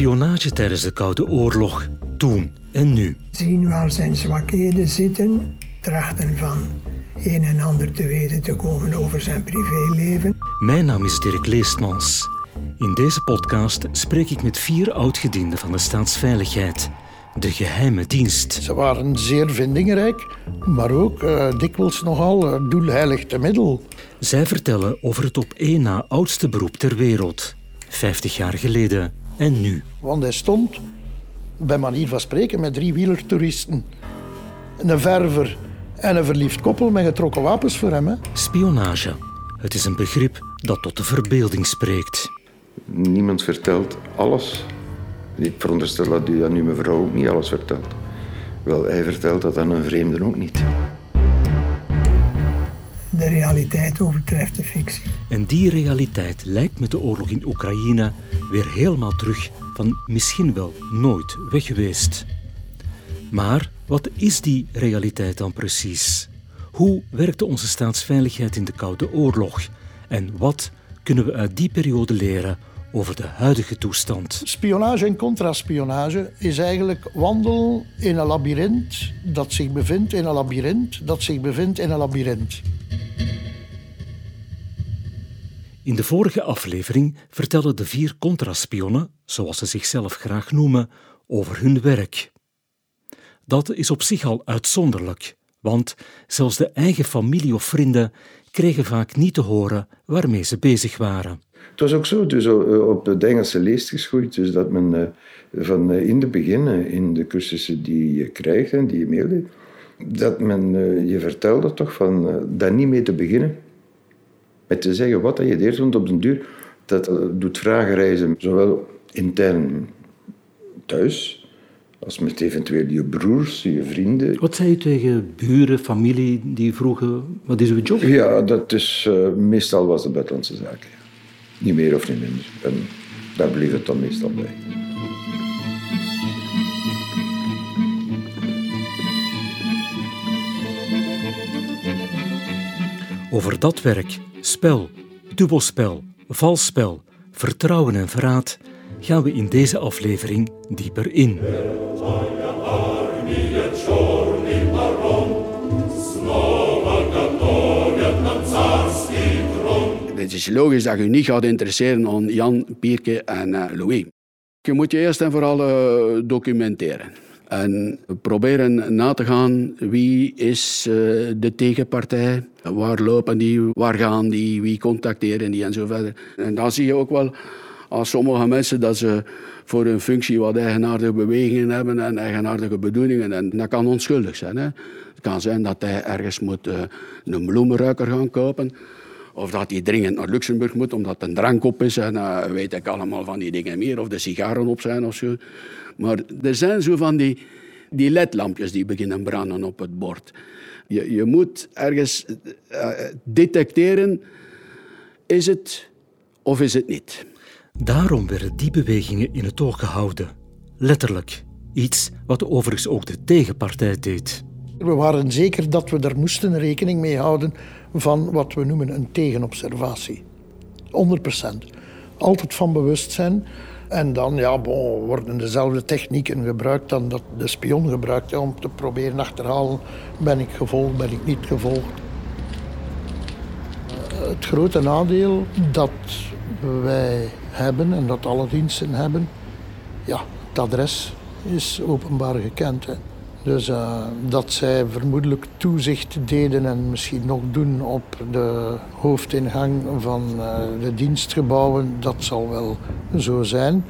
Spionage tijdens de Koude Oorlog, toen en nu. Zien waar zijn zwakheden zitten, trachten van een en ander te weten te komen over zijn privéleven. Mijn naam is Dirk Leestmans. In deze podcast spreek ik met vier oudgedienden van de staatsveiligheid, de geheime dienst. Ze waren zeer vindingrijk, maar ook uh, dikwijls nogal uh, doelheilig te middel. Zij vertellen over het op één na oudste beroep ter wereld, 50 jaar geleden en nu. Want hij stond, bij manier van spreken, met drie wielertoeristen. Een verver en een verliefd koppel met getrokken wapens voor hem. Hè? Spionage. Het is een begrip dat tot de verbeelding spreekt. Niemand vertelt alles. Ik veronderstel dat u aan uw mevrouw ook niet alles vertelt. Wel, hij vertelt dat aan een vreemde ook niet. De realiteit overtreft de fictie. En die realiteit lijkt met de oorlog in Oekraïne weer helemaal terug van misschien wel nooit weg geweest. Maar wat is die realiteit dan precies? Hoe werkte onze staatsveiligheid in de Koude Oorlog? En wat kunnen we uit die periode leren over de huidige toestand? Spionage en contraspionage is eigenlijk wandelen in een labyrint dat zich bevindt in een labyrint dat zich bevindt in een labyrint. In de vorige aflevering vertellen de vier contraspionnen, zoals ze zichzelf graag noemen, over hun werk. Dat is op zich al uitzonderlijk, want zelfs de eigen familie of vrienden kregen vaak niet te horen waarmee ze bezig waren. Het was ook zo, dus eh, op de Engelse leest geschoeid, dus dat men eh, van eh, in de begin, in de cursussen die je krijgt en die je mailde, dat men je vertelde toch van daar niet mee te beginnen. Met te zeggen wat je deed, want op den duur, dat doet vragen reizen, zowel intern thuis, als met eventueel je broers, je vrienden. Wat zei je tegen buren, familie die vroegen, wat is uw job? Ja, dat is, uh, meestal was het buitenlandse zaken. Niet meer of niet minder. En daar bleef het dan meestal bij. Over dat werk, spel, dubbelspel, valspel, vertrouwen en verraad gaan we in deze aflevering dieper in. Het is logisch dat je niet gaat interesseren aan Jan, Pierke en uh, Louis. Je moet je eerst en vooral uh, documenteren. En proberen na te gaan wie is uh, de tegenpartij, waar lopen die, waar gaan die, wie contacteren die en zo verder. En dan zie je ook wel als sommige mensen dat ze voor hun functie wat eigenaardige bewegingen hebben en eigenaardige bedoelingen. En dat kan onschuldig zijn. Hè. Het kan zijn dat hij ergens moet uh, een bloemenruiker gaan kopen. Of dat hij dringend naar Luxemburg moet omdat een drank op is. En uh, weet ik allemaal van die dingen meer. Of de sigaren op zijn of zo. Maar er zijn zo van die, die ledlampjes die beginnen branden op het bord. Je, je moet ergens uh, detecteren, is het of is het niet. Daarom werden die bewegingen in het oog gehouden. Letterlijk. Iets wat overigens ook de tegenpartij deed. We waren zeker dat we er moesten rekening mee houden van wat we noemen een tegenobservatie. 100%. Altijd van bewustzijn. En dan ja, bon, worden dezelfde technieken gebruikt dan dat de spion gebruikt om te proberen achterhalen ben ik gevolgd, ben ik niet gevolgd. Het grote nadeel dat wij hebben en dat alle diensten hebben, ja, het adres is openbaar gekend. Dus uh, dat zij vermoedelijk toezicht deden en misschien nog doen op de hoofdingang van uh, de dienstgebouwen, dat zal wel zo zijn.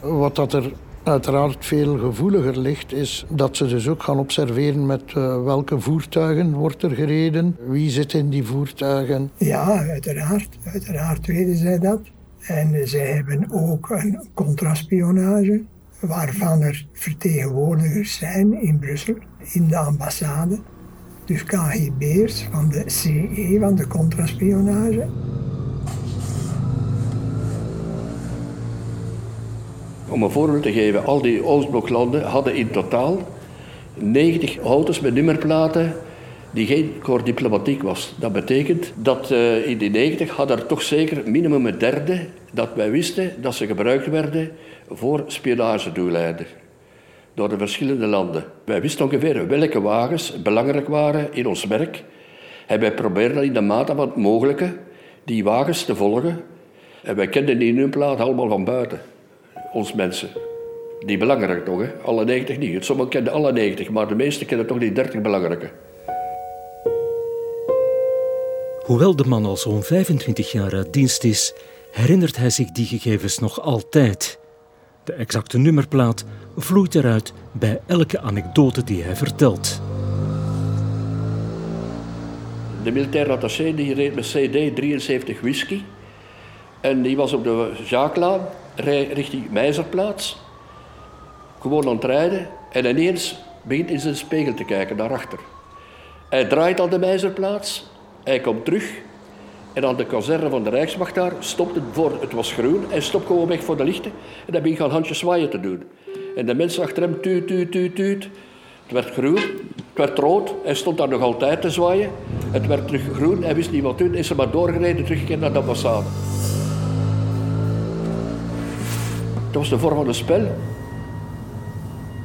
Wat dat er uiteraard veel gevoeliger ligt, is dat ze dus ook gaan observeren met uh, welke voertuigen wordt er gereden, wie zit in die voertuigen. Ja, uiteraard. Uiteraard weten zij dat. En zij hebben ook een contraspionage, waarvan er vertegenwoordigers zijn in Brussel, in de ambassade. Dus KGB'ers van de CE, van de contraspionage. Om een voorbeeld te geven, al die Oostbloklanden hadden in totaal 90 auto's met nummerplaten die geen corps diplomatiek was. Dat betekent dat uh, in die 90 had er toch zeker minimum een derde dat wij wisten dat ze gebruikt werden voor spionagedoeleinden door de verschillende landen. Wij wisten ongeveer welke wagens belangrijk waren in ons werk en wij probeerden in de mate van het mogelijke die wagens te volgen. En wij kenden die nummerplaat allemaal van buiten, ons mensen. Die belangrijk toch, hè? alle 90 niet. Sommigen kenden alle 90, maar de meesten kenden toch die 30 belangrijke. Hoewel de man al zo'n 25 jaar uit dienst is, herinnert hij zich die gegevens nog altijd. De exacte nummerplaat vloeit eruit bij elke anekdote die hij vertelt. De militaire attaché die reed met CD 73 whisky. En die was op de Jaaklaan richting Meizerplaats. Gewoon aan het rijden. En ineens begint in zijn spiegel te kijken naar achter. Hij draait aan de Meizerplaats. Hij komt terug. En aan de kazerne van de Rijkswacht daar stopt het voor, het was groen, hij stopt gewoon weg voor de lichten en dan begint gaan handjes zwaaien te doen. En de mensen achter hem tuut, tuut, tuut, tuut. Het werd groen, het werd rood, hij stond daar nog altijd te zwaaien. Het werd terug groen, hij wist niet wat doen, is er maar doorgereden, teruggekeerd naar de ambassade. Dat was de vorm van een spel.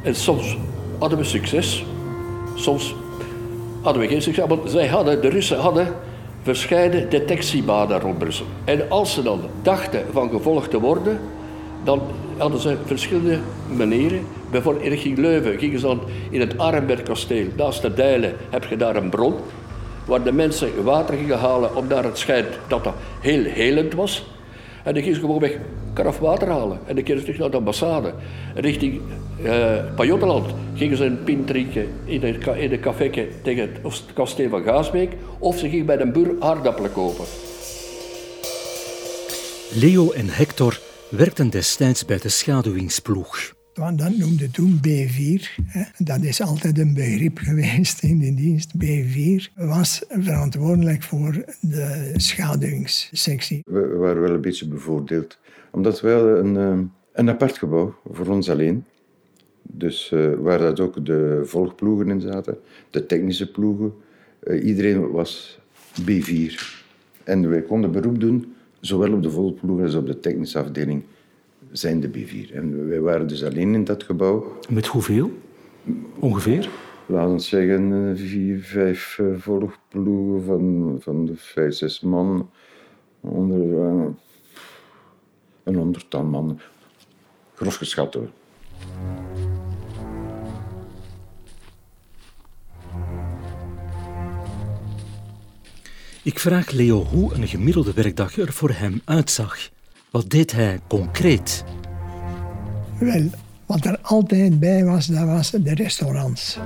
En soms hadden we succes, soms hadden we geen succes, want zij hadden, de Russen hadden verscheiden detectiebaden rond Brussel. En als ze dan dachten van gevolgd te worden, dan hadden ze verschillende manieren. Bijvoorbeeld richting Leuven gingen ze dan in het Arenbergkasteel, naast de Dijlen, heb je daar een bron, waar de mensen water gingen halen, omdat het schijnt dat dat heel helend was. En dan gingen ze gewoon weg karaf water halen. En dan keerden ze terug naar de ambassade. Richting uh, Pajottenland gingen ze een pint drinken in een, in tegen het kasteel van Gaasbeek. Of ze gingen bij een boer aardappelen kopen. Leo en Hector werkten destijds bij de schaduwingsploeg. Want dat noemde toen B4. Hè. Dat is altijd een begrip geweest in de dienst. B4 was verantwoordelijk voor de schaduwingssectie. We waren wel een beetje bevoordeeld. Omdat wij een, eh, een apart gebouw voor ons alleen. Dus uh, waar dat ook de volgploegen in zaten, de technische ploegen. Uh, iedereen was B4. En wij konden beroep doen, zowel op de volgploegen als op de technische afdeling zijn de B4. En wij waren dus alleen in dat gebouw. Met hoeveel? Ongeveer? Laten we zeggen eh, vier, vijf uh, volgploegen van, van de vijf, zes man. Onder uh, een honderdtal man. Gros geschat hoor. Ik vraag Leo hoe een gemiddelde werkdag er voor hem uitzag. Wat deed hij concreet? Wel, wat er altijd bij was, dat was de restaurants.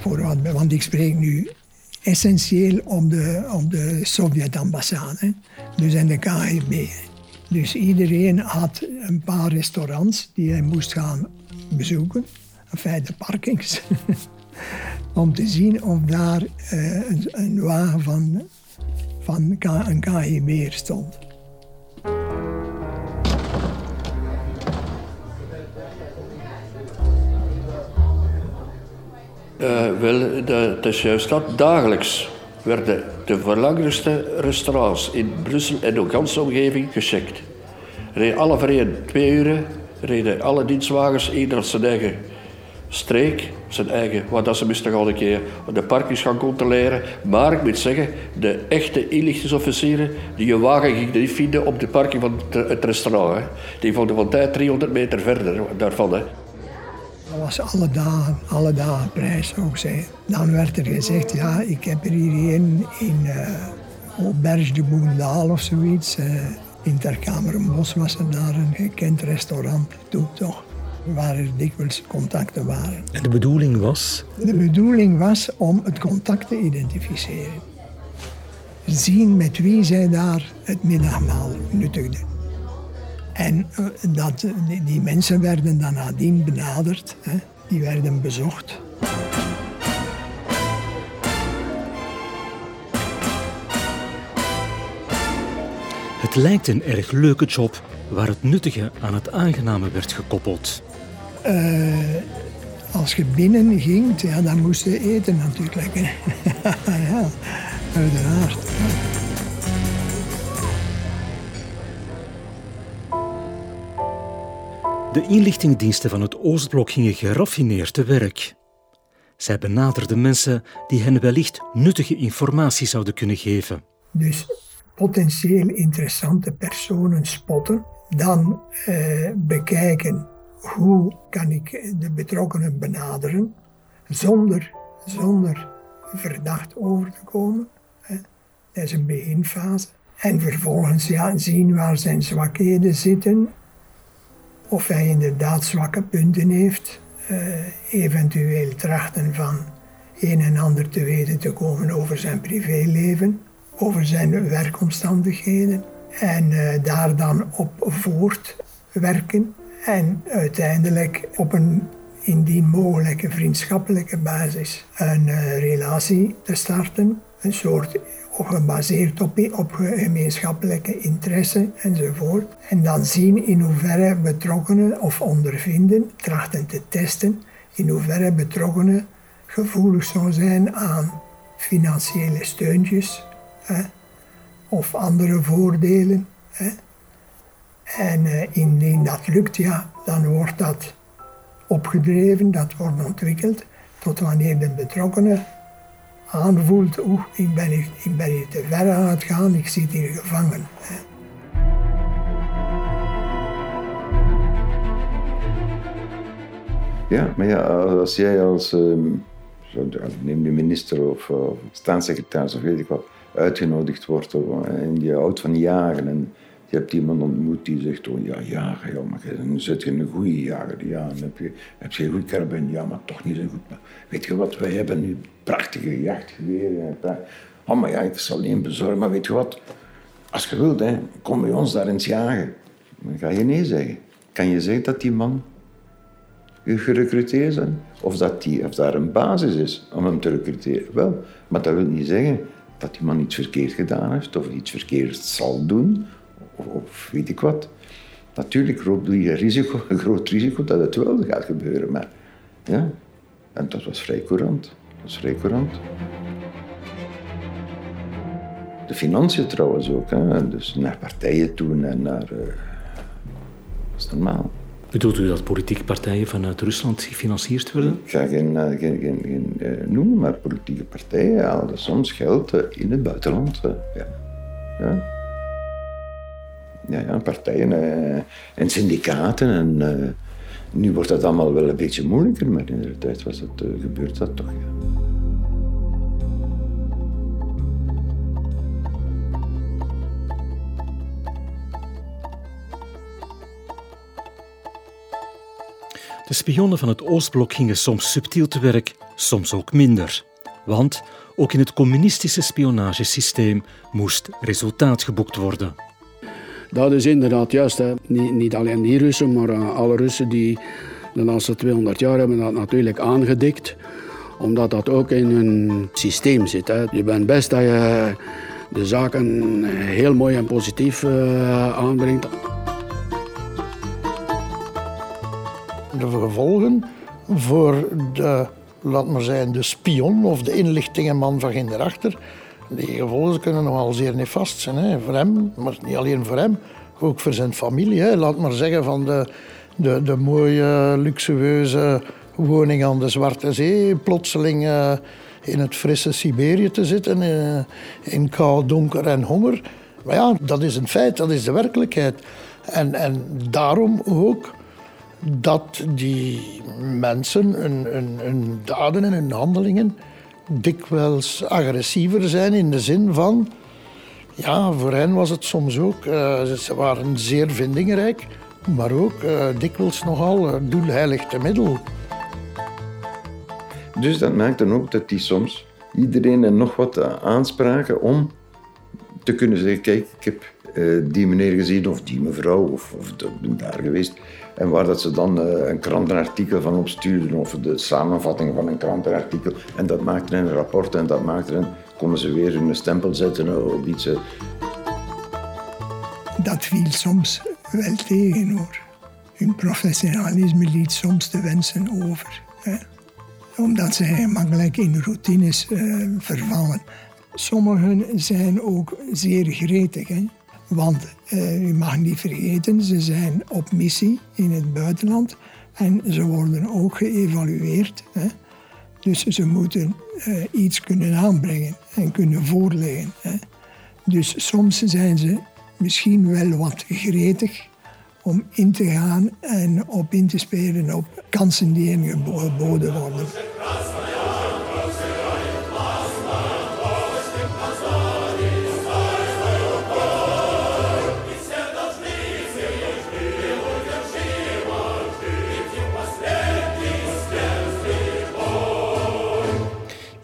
Voor want ik spreek nu essentieel op de, op de Sovjet-ambassade, dus in de KGB. Dus iedereen had een paar restaurants die hij moest gaan bezoeken, enfin de parkings, om te zien of daar uh, een, een, wagen van, van een KGB stond. Uh, wel, dat is juist dat. Dagelijks werden de verlangrijkste restaurants in Brussel en de ganse omgeving gecheckt. Reden alle vereen twee uren, reden alle dienstwagens, ieder zijn eigen streek, zijn eigen, wat dat ze moesten gaan een keer de parkings gaan controleren. Maar ik moet zeggen, de echte inlichtingsofficieren, die je wagen gingen niet vinden op de parking van het restaurant. Hè. Die vonden van tijd 300 meter verder daarvan. Hè. Was alle dagen, alle dagen prijs ook zijn. Dan werd er gezegd, ja, ik heb er hier een in uh, Auberge de Boendaal of zoiets. Uh, in Terkamerenbos was er daar een gekend restaurant toen toch. Waar er dikwijls contacten waren. En de bedoeling was? De bedoeling was om het contact te identificeren. Zien met wie zij daar het middagmaal nuttigden. En eh, dat, die mensen werden dan nadien benaderd, hè. die werden bezocht. Het lijkt een erg leuke job waar het nuttige aan het aangename werd gekoppeld. Uh, als je binnen ging, ja, dan moest je eten natuurlijk. ja, uiteraard. De inlichtingendiensten van het Oostblok gingen geraffineerd te werk. Zij benaderden mensen die hen wellicht nuttige informatie zouden kunnen geven. Dus potentieel interessante personen spotten, dan eh, bekijken hoe kan ik de betrokkenen benaderen zonder, zonder verdacht over te komen. Dat is een beginfase. En vervolgens ja, zien waar zijn zwakheden zitten. Of hij inderdaad zwakke punten heeft. Uh, eventueel trachten van een en ander te weten te komen over zijn privéleven, over zijn werkomstandigheden. En uh, daar dan op voortwerken. En uiteindelijk op een indien mogelijke vriendschappelijke basis een uh, relatie te starten. Een soort gebaseerd op, op gemeenschappelijke interesse enzovoort. En dan zien in hoeverre betrokkenen of ondervinden, trachten te testen, in hoeverre betrokkenen gevoelig zou zijn aan financiële steuntjes hè, of andere voordelen. Hè. En uh, indien dat lukt, ja, dan wordt dat opgedreven, dat wordt ontwikkeld, tot wanneer de betrokkenen aanvoelt, oeh, ik ben, hier, ik ben hier te ver aan het gaan, ik zit hier gevangen. Ja, maar ja, als jij als, um, neem de minister of uh, staatssecretaris of weet ik wat, uitgenodigd wordt en je houdt van jagen en je hebt iemand ontmoet die zegt, oh ja, ja, maar dan zit je een goede jager. Ja, dan heb je, heb je een goed karabijn, ja, maar toch niet zo goed. Weet je wat, wij hebben nu prachtige jachtgeweren. Oh, maar ja, ik zal alleen bezorgen, maar weet je wat, als je wilt, kom bij ons daar eens jagen. Dan ga je nee zeggen. Kan je zeggen dat die man gerecruiteerd is? Of dat die, of daar een basis is om hem te recruteren? Wel, maar dat wil niet zeggen dat die man iets verkeerd gedaan heeft of iets verkeerd zal doen of, weet ik wat. Natuurlijk loopt je risico, een groot risico dat het wel gaat gebeuren. Maar ja, en dat was vrij courant. Dat was vrij courant. De financiën trouwens ook. Hè. Dus naar partijen toe en naar... Uh, dat is normaal. Bedoelt u dat politieke partijen vanuit Rusland gefinancierd werden? Ik ga geen, uh, geen, geen, geen uh, noemen, maar politieke partijen haalden soms geld in het buitenland. ja. ja ja, ja, partijen uh, en syndicaten. En, uh, nu wordt dat allemaal wel een beetje moeilijker, maar in de tijd was het, uh, gebeurt dat toch. De spionnen van het Oostblok gingen soms subtiel te werk, soms ook minder. Want ook in het communistische spionagesysteem moest resultaat geboekt worden. Dat is inderdaad juist. Hè. Niet, niet alleen die Russen, maar uh, alle Russen die de laatste 200 jaar hebben dat natuurlijk aangedikt. Omdat dat ook in hun systeem zit. Hè. Je bent best dat je de zaken heel mooi en positief uh, aanbrengt. De gevolgen voor de, laat maar zeggen, de spion of de inlichtingenman van Genderachter die gevolgen kunnen nogal zeer nefast zijn. Hè. Voor hem, maar niet alleen voor hem, ook voor zijn familie. Hè. Laat maar zeggen van de, de, de mooie, luxueuze woning aan de Zwarte Zee, plotseling uh, in het frisse Siberië te zitten, uh, in kou, donker en honger. Maar ja, dat is een feit, dat is de werkelijkheid. En, en daarom ook dat die mensen hun, hun, hun daden en hun handelingen dikwijls agressiever zijn in de zin van... Ja, voor hen was het soms ook... Uh, ze waren zeer vindingrijk, maar ook uh, dikwijls nogal uh, doelheilig te middel. Dus dat maakt dan ook dat die soms iedereen en nog wat aanspraken om te kunnen zeggen... Kijk, ik heb die meneer gezien of die mevrouw of, of daar geweest. En waar dat ze dan uh, een krantenartikel van opstuurden of de samenvatting van een krantenartikel. En dat maakte een rapport en dat maakte een... Konden ze weer hun stempel zetten op iets. Dat viel soms wel tegen hoor. Hun professionalisme liet soms de wensen over. Hè? Omdat ze gemakkelijk in routines vervallen. Sommigen zijn ook zeer gretig. Hè? Want uh, u mag niet vergeten, ze zijn op missie in het buitenland. En ze worden ook geëvalueerd. Hè? Dus ze moeten uh, iets kunnen aanbrengen en kunnen voorleggen. Hè? Dus soms zijn ze misschien wel wat gretig om in te gaan en op in te spelen op kansen die hen geboden worden.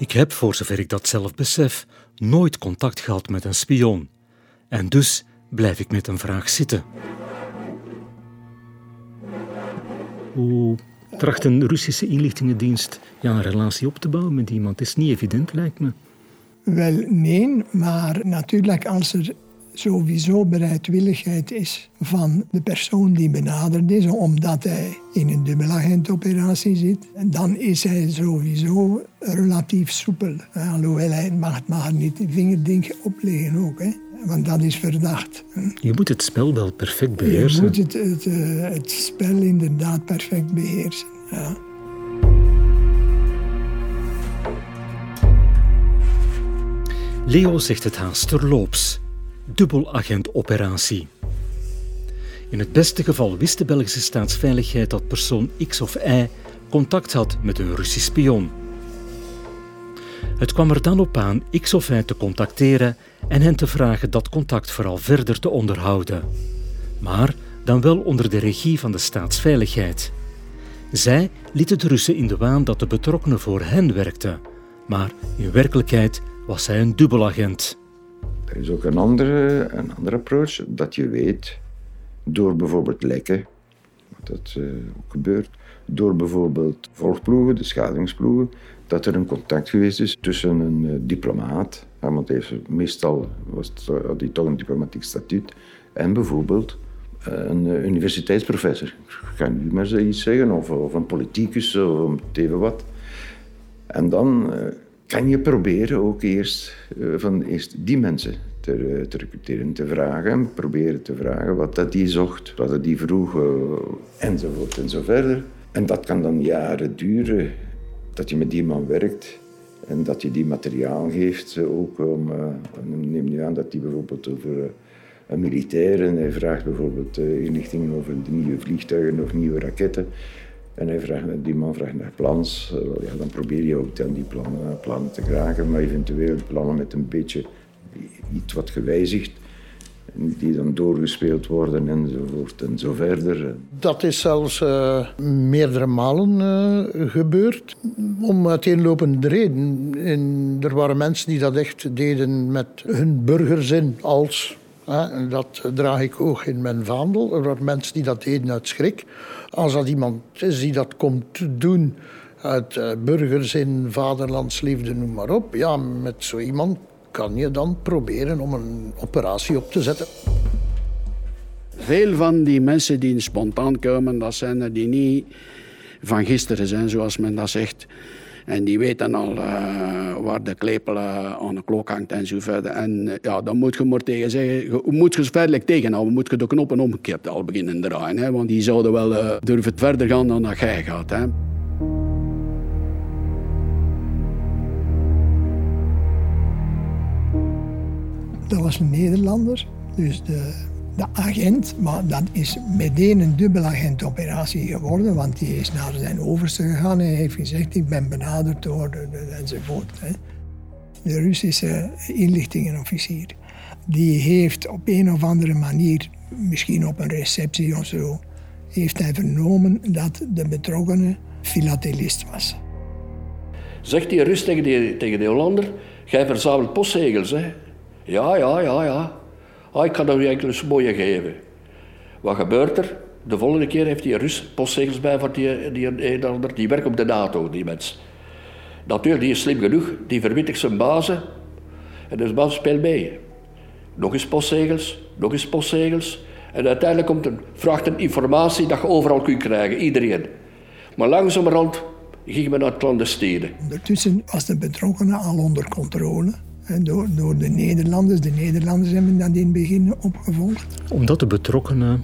Ik heb, voor zover ik dat zelf besef, nooit contact gehad met een spion. En dus blijf ik met een vraag zitten. Hoe tracht een Russische inlichtingendienst ja, een relatie op te bouwen met iemand? Is niet evident, lijkt me. Wel, nee, maar natuurlijk als er sowieso bereidwilligheid is van de persoon die benaderd is, omdat hij in een dubbelagentoperatie zit, dan is hij sowieso relatief soepel. Alhoewel hij mag, mag niet de vingerdink opleggen ook. Hè. Want dat is verdacht. Je moet het spel wel perfect beheersen. Je moet het, het, eh, het spel inderdaad perfect beheersen. Ja. Leo zegt het haast terloops dubbelagentoperatie. In het beste geval wist de Belgische staatsveiligheid dat persoon X of Y contact had met een Russisch spion. Het kwam er dan op aan X of Y te contacteren en hen te vragen dat contact vooral verder te onderhouden. Maar dan wel onder de regie van de staatsveiligheid. Zij lieten de Russen in de waan dat de betrokkenen voor hen werkte, maar in werkelijkheid was hij een dubbelagent. Er is ook een andere, een andere approach dat je weet door bijvoorbeeld lekken, wat dat uh, ook gebeurt, door bijvoorbeeld volgploegen, de schadigingsploegen, dat er een contact geweest is tussen een uh, diplomaat, want heeft, meestal was het, had hij toch een diplomatiek statuut, en bijvoorbeeld uh, een universiteitsprofessor. Ik ga nu maar iets zeggen, of, of een politicus, of even wat. En dan kan je proberen ook eerst, uh, van eerst die mensen te, eh, te recruteren, te vragen. Proberen te vragen wat dat die zocht, wat dat die vroeg, enzovoort en verder. En dat kan dan jaren duren, dat je met die man werkt. En dat je die materiaal geeft ook om... neem nu aan dat die bijvoorbeeld over een militair... en hij vraagt bijvoorbeeld inlichtingen over nieuwe vliegtuigen of nieuwe raketten... En hij vraagt, die man vraagt naar plans. Eh, dan probeer je ook dan die plannen, eh, te krijgen, maar eventueel plannen met een beetje iets wat gewijzigd. Die dan doorgespeeld worden enzovoort en zo verder. Dat is zelfs uh, meerdere malen gebeurd. Om uiteenlopende reden. En er waren mensen die dat echt deden met hun burgerzin als dat draag ik ook in mijn vaandel. Er waren mensen die dat deden uit schrik. Als dat iemand is die dat komt doen uit uh, burgerzin, vaderlandsliefde, noem maar op. Ja, met zo iemand kan je dan proberen om een operatie op te zetten. Veel van die mensen die spontaan komen, dat zijn er die niet van gisteren zijn, zoals men dat zegt. En die weten al uh, waar de klepel aan de klok hangt en zo verder. En uh, ja, dan moet je maar tegen zeggen, je moet je verder tegenhouden. Moet je de knoppen omgekeerd al beginnen draaien. Hè? Want die zouden wel durven verder gaan dan dat jij gaat. Hè? Dat was een Nederlander. Dus de de agent, maar dat is meteen een dubbelagentoperatie geworden, want die is naar zijn overste gegaan en heeft gezegd: Ik ben benaderd door enzovoort. Hè. De Russische inlichtingenofficier. Die heeft op een of andere manier, misschien op een receptie of zo, heeft hij vernomen dat de betrokkenen filatelist was. Zegt die Rus tegen de Hollander: Jij verzamelt postzegels, hè? Ja, ja, ja, ja. Ah, ik kan dat u enkele mooie geven. Wat gebeurt er? De volgende keer heeft hij Rus postzegels bij voor die, die Nederlander. Die werkt op de NATO, die mens. Natuurlijk, die is slim genoeg. Die verwittigt zijn bazen. En de baas speelt mee. Nog eens postzegels, nog eens postzegels. En uiteindelijk komt een, vraagt een informatie dat je overal kunt krijgen, iedereen. Maar langzamerhand gingen we naar clandestine. Ondertussen was de betrokkenen al onder controle. Door, door de Nederlanders. De Nederlanders hebben dat in het begin opgevolgd. Omdat de betrokkenen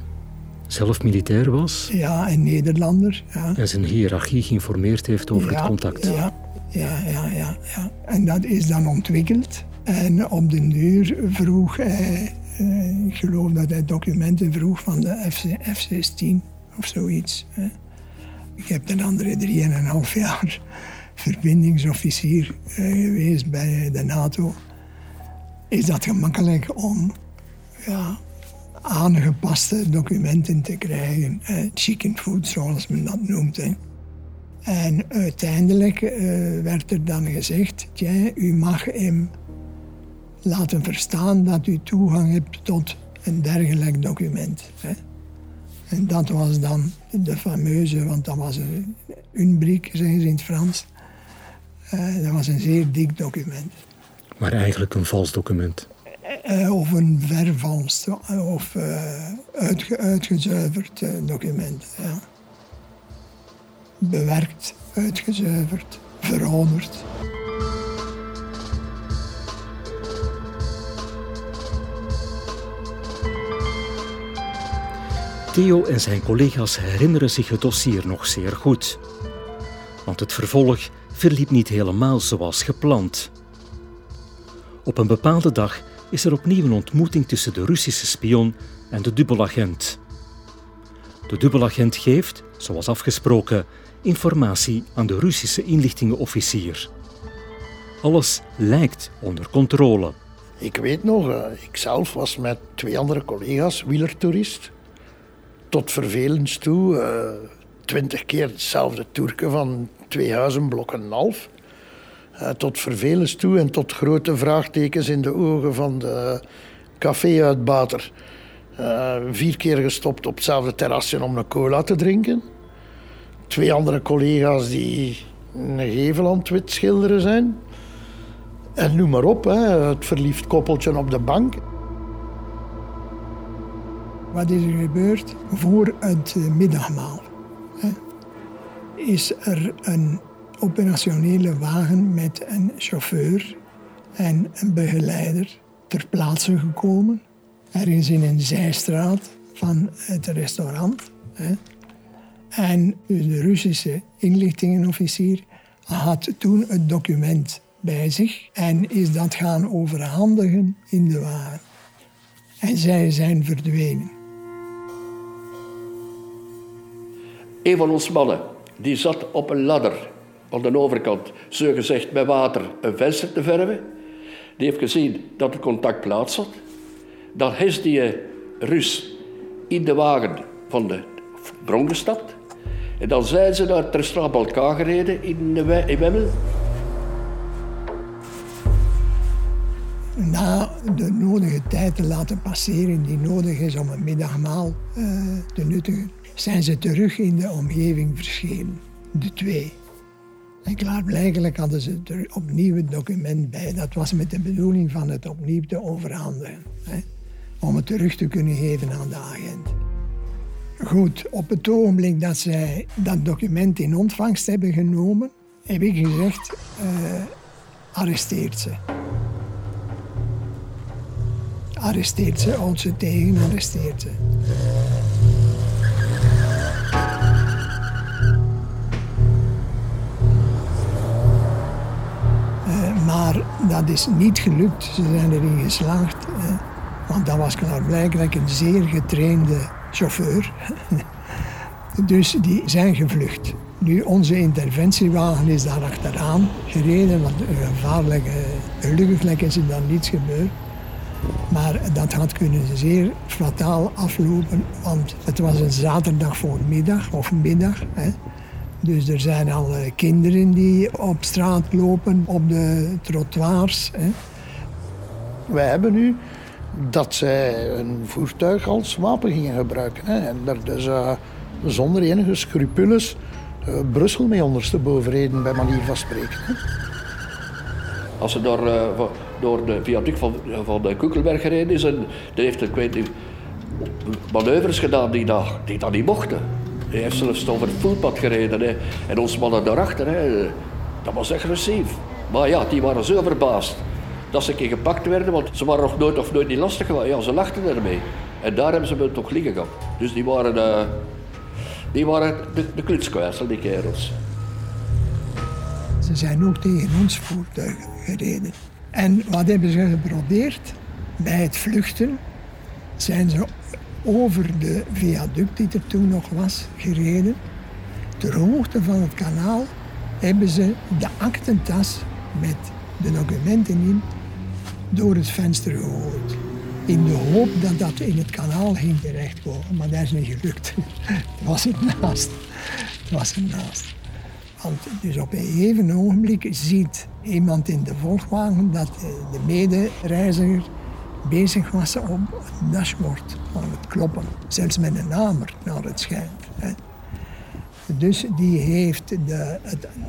zelf militair was? Ja, een Nederlander. Ja. En zijn hiërarchie geïnformeerd heeft over het contact? Ja, ja, ja, ja, ja. En dat is dan ontwikkeld. En op de duur vroeg hij, eh, ik geloof dat hij documenten vroeg van de FC, F-16 of zoiets. Ik heb de andere drieënhalf jaar verbindingsofficier eh, geweest bij de NATO. Is dat gemakkelijk om ja, aangepaste documenten te krijgen. Eh, chicken food, zoals men dat noemt. En uiteindelijk eh, werd er dan gezegd: tja, u mag hem laten verstaan dat u toegang hebt tot een dergelijk document. Hè. En dat was dan de fameuze, want dat was een unbriek, zeggen ze in het Frans. Uh, dat was een zeer dik document. Maar eigenlijk een vals document. Uh, of een vervalst of uh, uitge uitgezuiverd document. Ja. Bewerkt, uitgezuiverd, verouderd. Theo en zijn collega's herinneren zich het dossier nog zeer goed. Want het vervolg verliep niet helemaal zoals gepland. Op een bepaalde dag is er opnieuw een ontmoeting tussen de Russische spion en de dubbelagent. De dubbelagent geeft, zoals afgesproken, informatie aan de Russische inlichtingenofficier. Alles lijkt onder controle. Ik weet nog, eh, ik zelf was met twee andere collega's wielertoerist tot vervelens toe uh, twintig keer hetzelfde toerke van twee huizenblokken en een half. Uh, tot vervelens toe en tot grote vraagtekens in de ogen van de café-uitbater. Uh, vier keer gestopt op hetzelfde terrasje om een cola te drinken. Twee andere collega's die een gevel schilderen zijn. En noem maar op, hè, het verliefd koppeltje op de bank. Wat is er gebeurd? Voor het eh, middagmaal is er een operationele wagen met een chauffeur en een begeleider ter plaatse gekomen. Ergens in een zijstraat van het restaurant. En de Russische inlichtingenofficier had toen het document bij zich en is dat gaan overhandigen in de wagen. En zij zijn verdwenen. Een van ons mannen die zat op een ladder aan de overkant, zo gezegd met water, een venster te verven. Die heeft gezien dat er contact plaats had. Dan is die Rus in de wagen van de bron gestapt. En dan zijn ze naar ter elkaar gereden in, de in Wemmel. Na de nodige tijd te laten passeren die nodig is om een middagmaal uh, te nuttigen, zijn ze terug in de omgeving verschenen, de twee. En klaarblijkelijk hadden ze er opnieuw het document bij. Dat was met de bedoeling van het opnieuw te overhandigen. Hè, om het terug te kunnen geven aan de agent. Goed, op het ogenblik dat zij dat document in ontvangst hebben genomen, heb ik gezegd, uh, arresteert ze. Arresteert ze, houdt ze tegen, arresteert ze. Dat is niet gelukt. Ze zijn erin geslaagd. want dat was klaarblijkelijk een zeer getrainde chauffeur. dus die zijn gevlucht. Nu, onze interventiewagen is daar achteraan gereden, want een gevaarlijke, gelukkig is er dan niets gebeurd. Maar dat had kunnen zeer fataal aflopen, want het was een zaterdag voormiddag of middag. Hè. Dus er zijn al eh, kinderen die op straat lopen, op de trottoirs. Hè. Wij hebben nu dat zij een voertuig als wapen gingen gebruiken. Hè. En daar dus uh, zonder enige scrupules uh, Brussel mee ondersteboven reden, bij manier van spreken. Hè. Als ze door, uh, door de viaduct van, van de Koekelberg gereden is, en heeft ik weet niet, manoeuvres gedaan die dat, die dat niet mochten. Hij heeft zelfs over het voetpad gereden. Hè. En ons mannen daarachter, hè, dat was agressief. Maar ja, die waren zo verbaasd dat ze een keer gepakt werden, want ze waren nog nooit of nooit niet lastig geweest. Ja, ze lachten ermee. En daar hebben ze me toch liggen gehad. Dus die waren, uh, die waren de, de die kerels. Ze zijn ook tegen ons voertuigen gereden. En wat hebben ze geprobeerd? Bij het vluchten zijn ze over de viaduct die er toen nog was gereden. Ter hoogte van het kanaal hebben ze de aktentas met de documenten in door het venster gegooid. In de hoop dat dat in het kanaal ging terechtkomen. Maar dat is niet gelukt. Het was ernaast. Het was ernaast. Want dus op een gegeven ogenblik ziet iemand in de volgwagen dat de medereiziger bezig was op het dashboard aan het kloppen. Zelfs met een hamer, naar het schijnt. Dus die heeft de,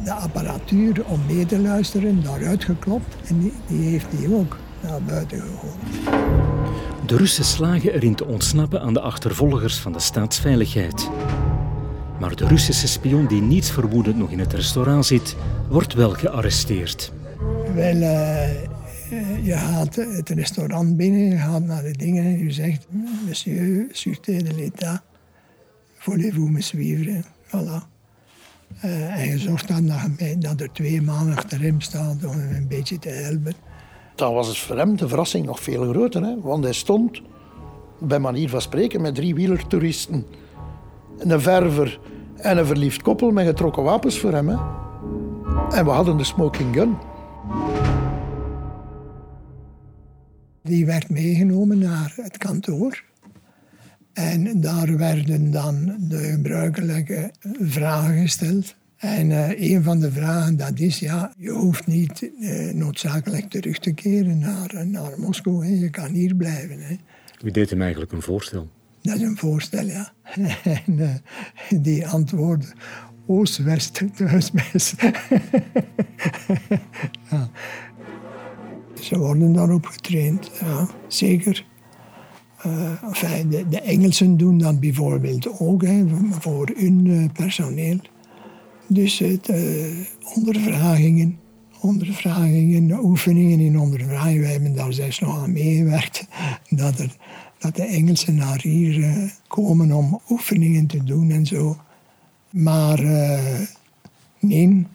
de apparatuur om mee te luisteren daaruit geklopt en die, die heeft die ook naar buiten gegooid. De Russen slagen erin te ontsnappen aan de achtervolgers van de staatsveiligheid. Maar de Russische spion die niets vermoedend nog in het restaurant zit, wordt wel gearresteerd. Wel, uh, je gaat het restaurant binnen, je gaat naar de dingen en je zegt... Monsieur, sûreté de l'État, voulez-vous me suivre? Voilà. Uh, en je zorgt dan dat, dat er twee maanden achter hem staan om hem een beetje te helpen. Dan was het voor hem de verrassing nog veel groter. Hè? Want hij stond, bij manier van spreken, met drie wielertoeristen. Een verver en een verliefd koppel met getrokken wapens voor hem. Hè? En we hadden de smoking gun. Die werd meegenomen naar het kantoor. En daar werden dan de gebruikelijke vragen gesteld. En uh, een van de vragen dat is, ja, je hoeft niet uh, noodzakelijk terug te keren naar, naar Moskou. Hè. Je kan hier blijven. Hè. Wie deed hem eigenlijk een voorstel? Dat is een voorstel, ja. en uh, die antwoordde, Oost-West, thuis ja. Ze worden daarop getraind, ja, zeker. Uh, enfin, de, de, Engelsen doen dat bijvoorbeeld ook voor hun uh, personeel. Dus het, uh, ondervragingen, ondervragingen, oefeningen in ondervragingen. Wij hebben daar zelfs nog aan meegewerkt. Dat, dat de Engelsen naar hier komen om oefeningen te doen en zo. Maar nee,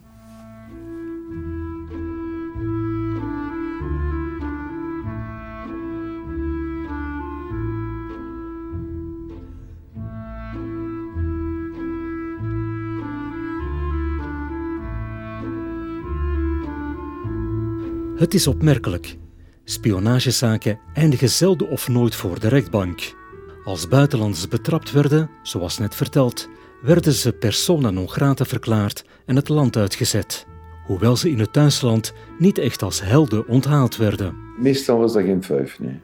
Het is opmerkelijk. Spionagezaken eindigen zelden of nooit voor de rechtbank. Als buitenlanders betrapt werden, zoals net verteld, werden ze persona non grata verklaard en het land uitgezet. Hoewel ze in het thuisland niet echt als helden onthaald werden. Meestal was dat geen vijf, nee.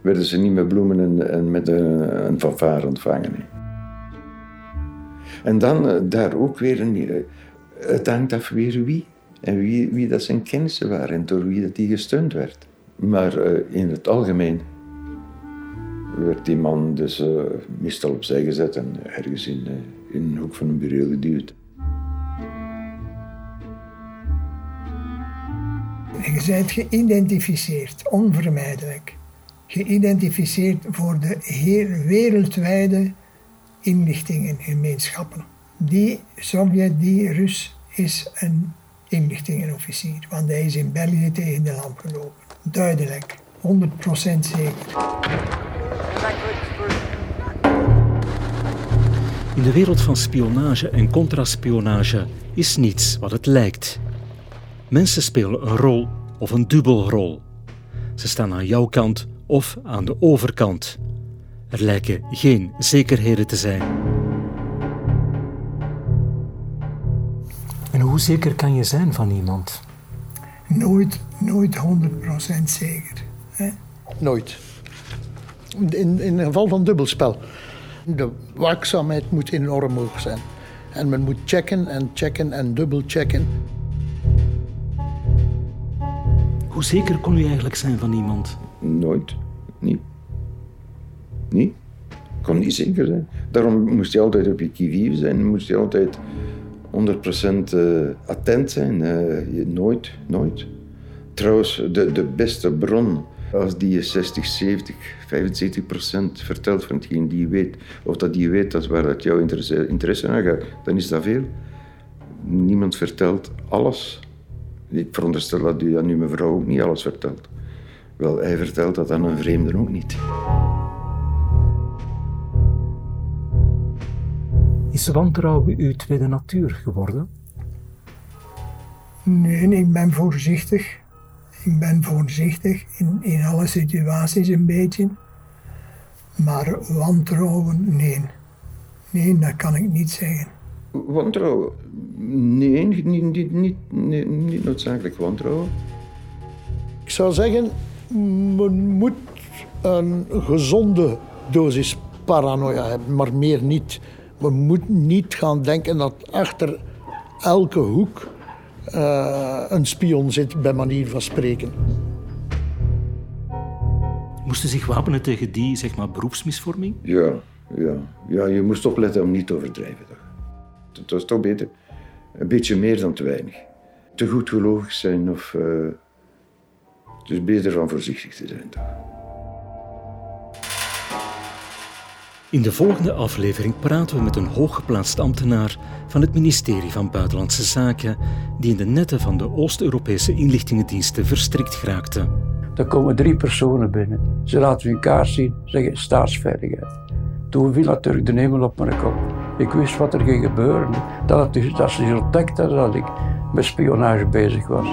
Werden ze niet met bloemen en, en met een, een fanfare ontvangen. En dan eh, daar ook weer een. Eh, het hangt af weer wie. En wie, dat zijn kennissen waren en door wie dat die gesteund werd. Maar uh, in het algemeen werd die man dus uh, meestal opzij gezet en ergens in, uh, in een hoek van een bureau geduwd. Je bent geïdentificeerd, onvermijdelijk. Geïdentificeerd voor de heel wereldwijde inlichtingengemeenschappen. Die Sovjet, die Rus, is een inlichtingenofficier. Want hij is in België tegen de lamp gelopen. Duidelijk, 100% zeker. In de wereld van spionage en contraspionage is niets wat het lijkt. Mensen spelen een rol of een dubbelrol. Ze staan aan jouw kant of aan de overkant. Er lijken geen zekerheden te zijn. Hoe zeker kan je zijn van iemand? Nooit, nooit 100% zeker. Hè? Nooit. In, in het geval van dubbelspel. De waakzaamheid moet enorm hoog zijn. En men moet checken en checken en dubbelchecken. Hoe zeker kon u eigenlijk zijn van iemand? Nooit. Niet. Niet. kon niet zeker zijn. Daarom moest je altijd op je kivive zijn, moest je altijd 100% eh, attent zijn. Uh, nooit, nooit. Trouwens, de, de beste bron, als die je 60, 70, 75 procent vertelt van hetgeen die weet, of dat die weet dat waar dat jouw interesse, interesse aan gaat, dan is dat veel. Niemand vertelt alles. Ik veronderstel dat u aan uw mevrouw ook niet alles vertelt. Wel, hij vertelt dat aan een vreemde ook niet. Is wantrouwen uw tweede natuur geworden? Nee, ik ben voorzichtig. Ik ben voorzichtig in, in alle situaties een beetje. Maar wantrouwen, nee. Nee, dat kan ik niet zeggen. Wantrouwen? Nee, niet, niet, niet, niet, niet noodzakelijk wantrouwen. Ik zou zeggen, men moet een gezonde dosis paranoia hebben, maar meer niet. We moeten niet gaan denken dat achter elke hoek uh, een spion zit, bij manier van spreken. Moesten zich wapenen tegen die zeg maar, beroepsmisvorming? Ja, ja, ja, je moest opletten om niet te overdrijven. Toch? Het was toch beter. Een beetje meer dan te weinig. Te goed gelovig zijn of. Uh, het is beter van voorzichtig te zijn. Toch? In de volgende aflevering praten we met een hooggeplaatst ambtenaar van het ministerie van Buitenlandse Zaken, die in de netten van de Oost-Europese inlichtingendiensten verstrikt geraakte. Er komen drie personen binnen. Ze laten hun kaart zien, zeggen staatsveiligheid. Toen viel natuurlijk de hemel op mijn kop. Ik wist wat er ging gebeuren. Dat, het, dat ze ontdekt hadden dat ik met spionage bezig was.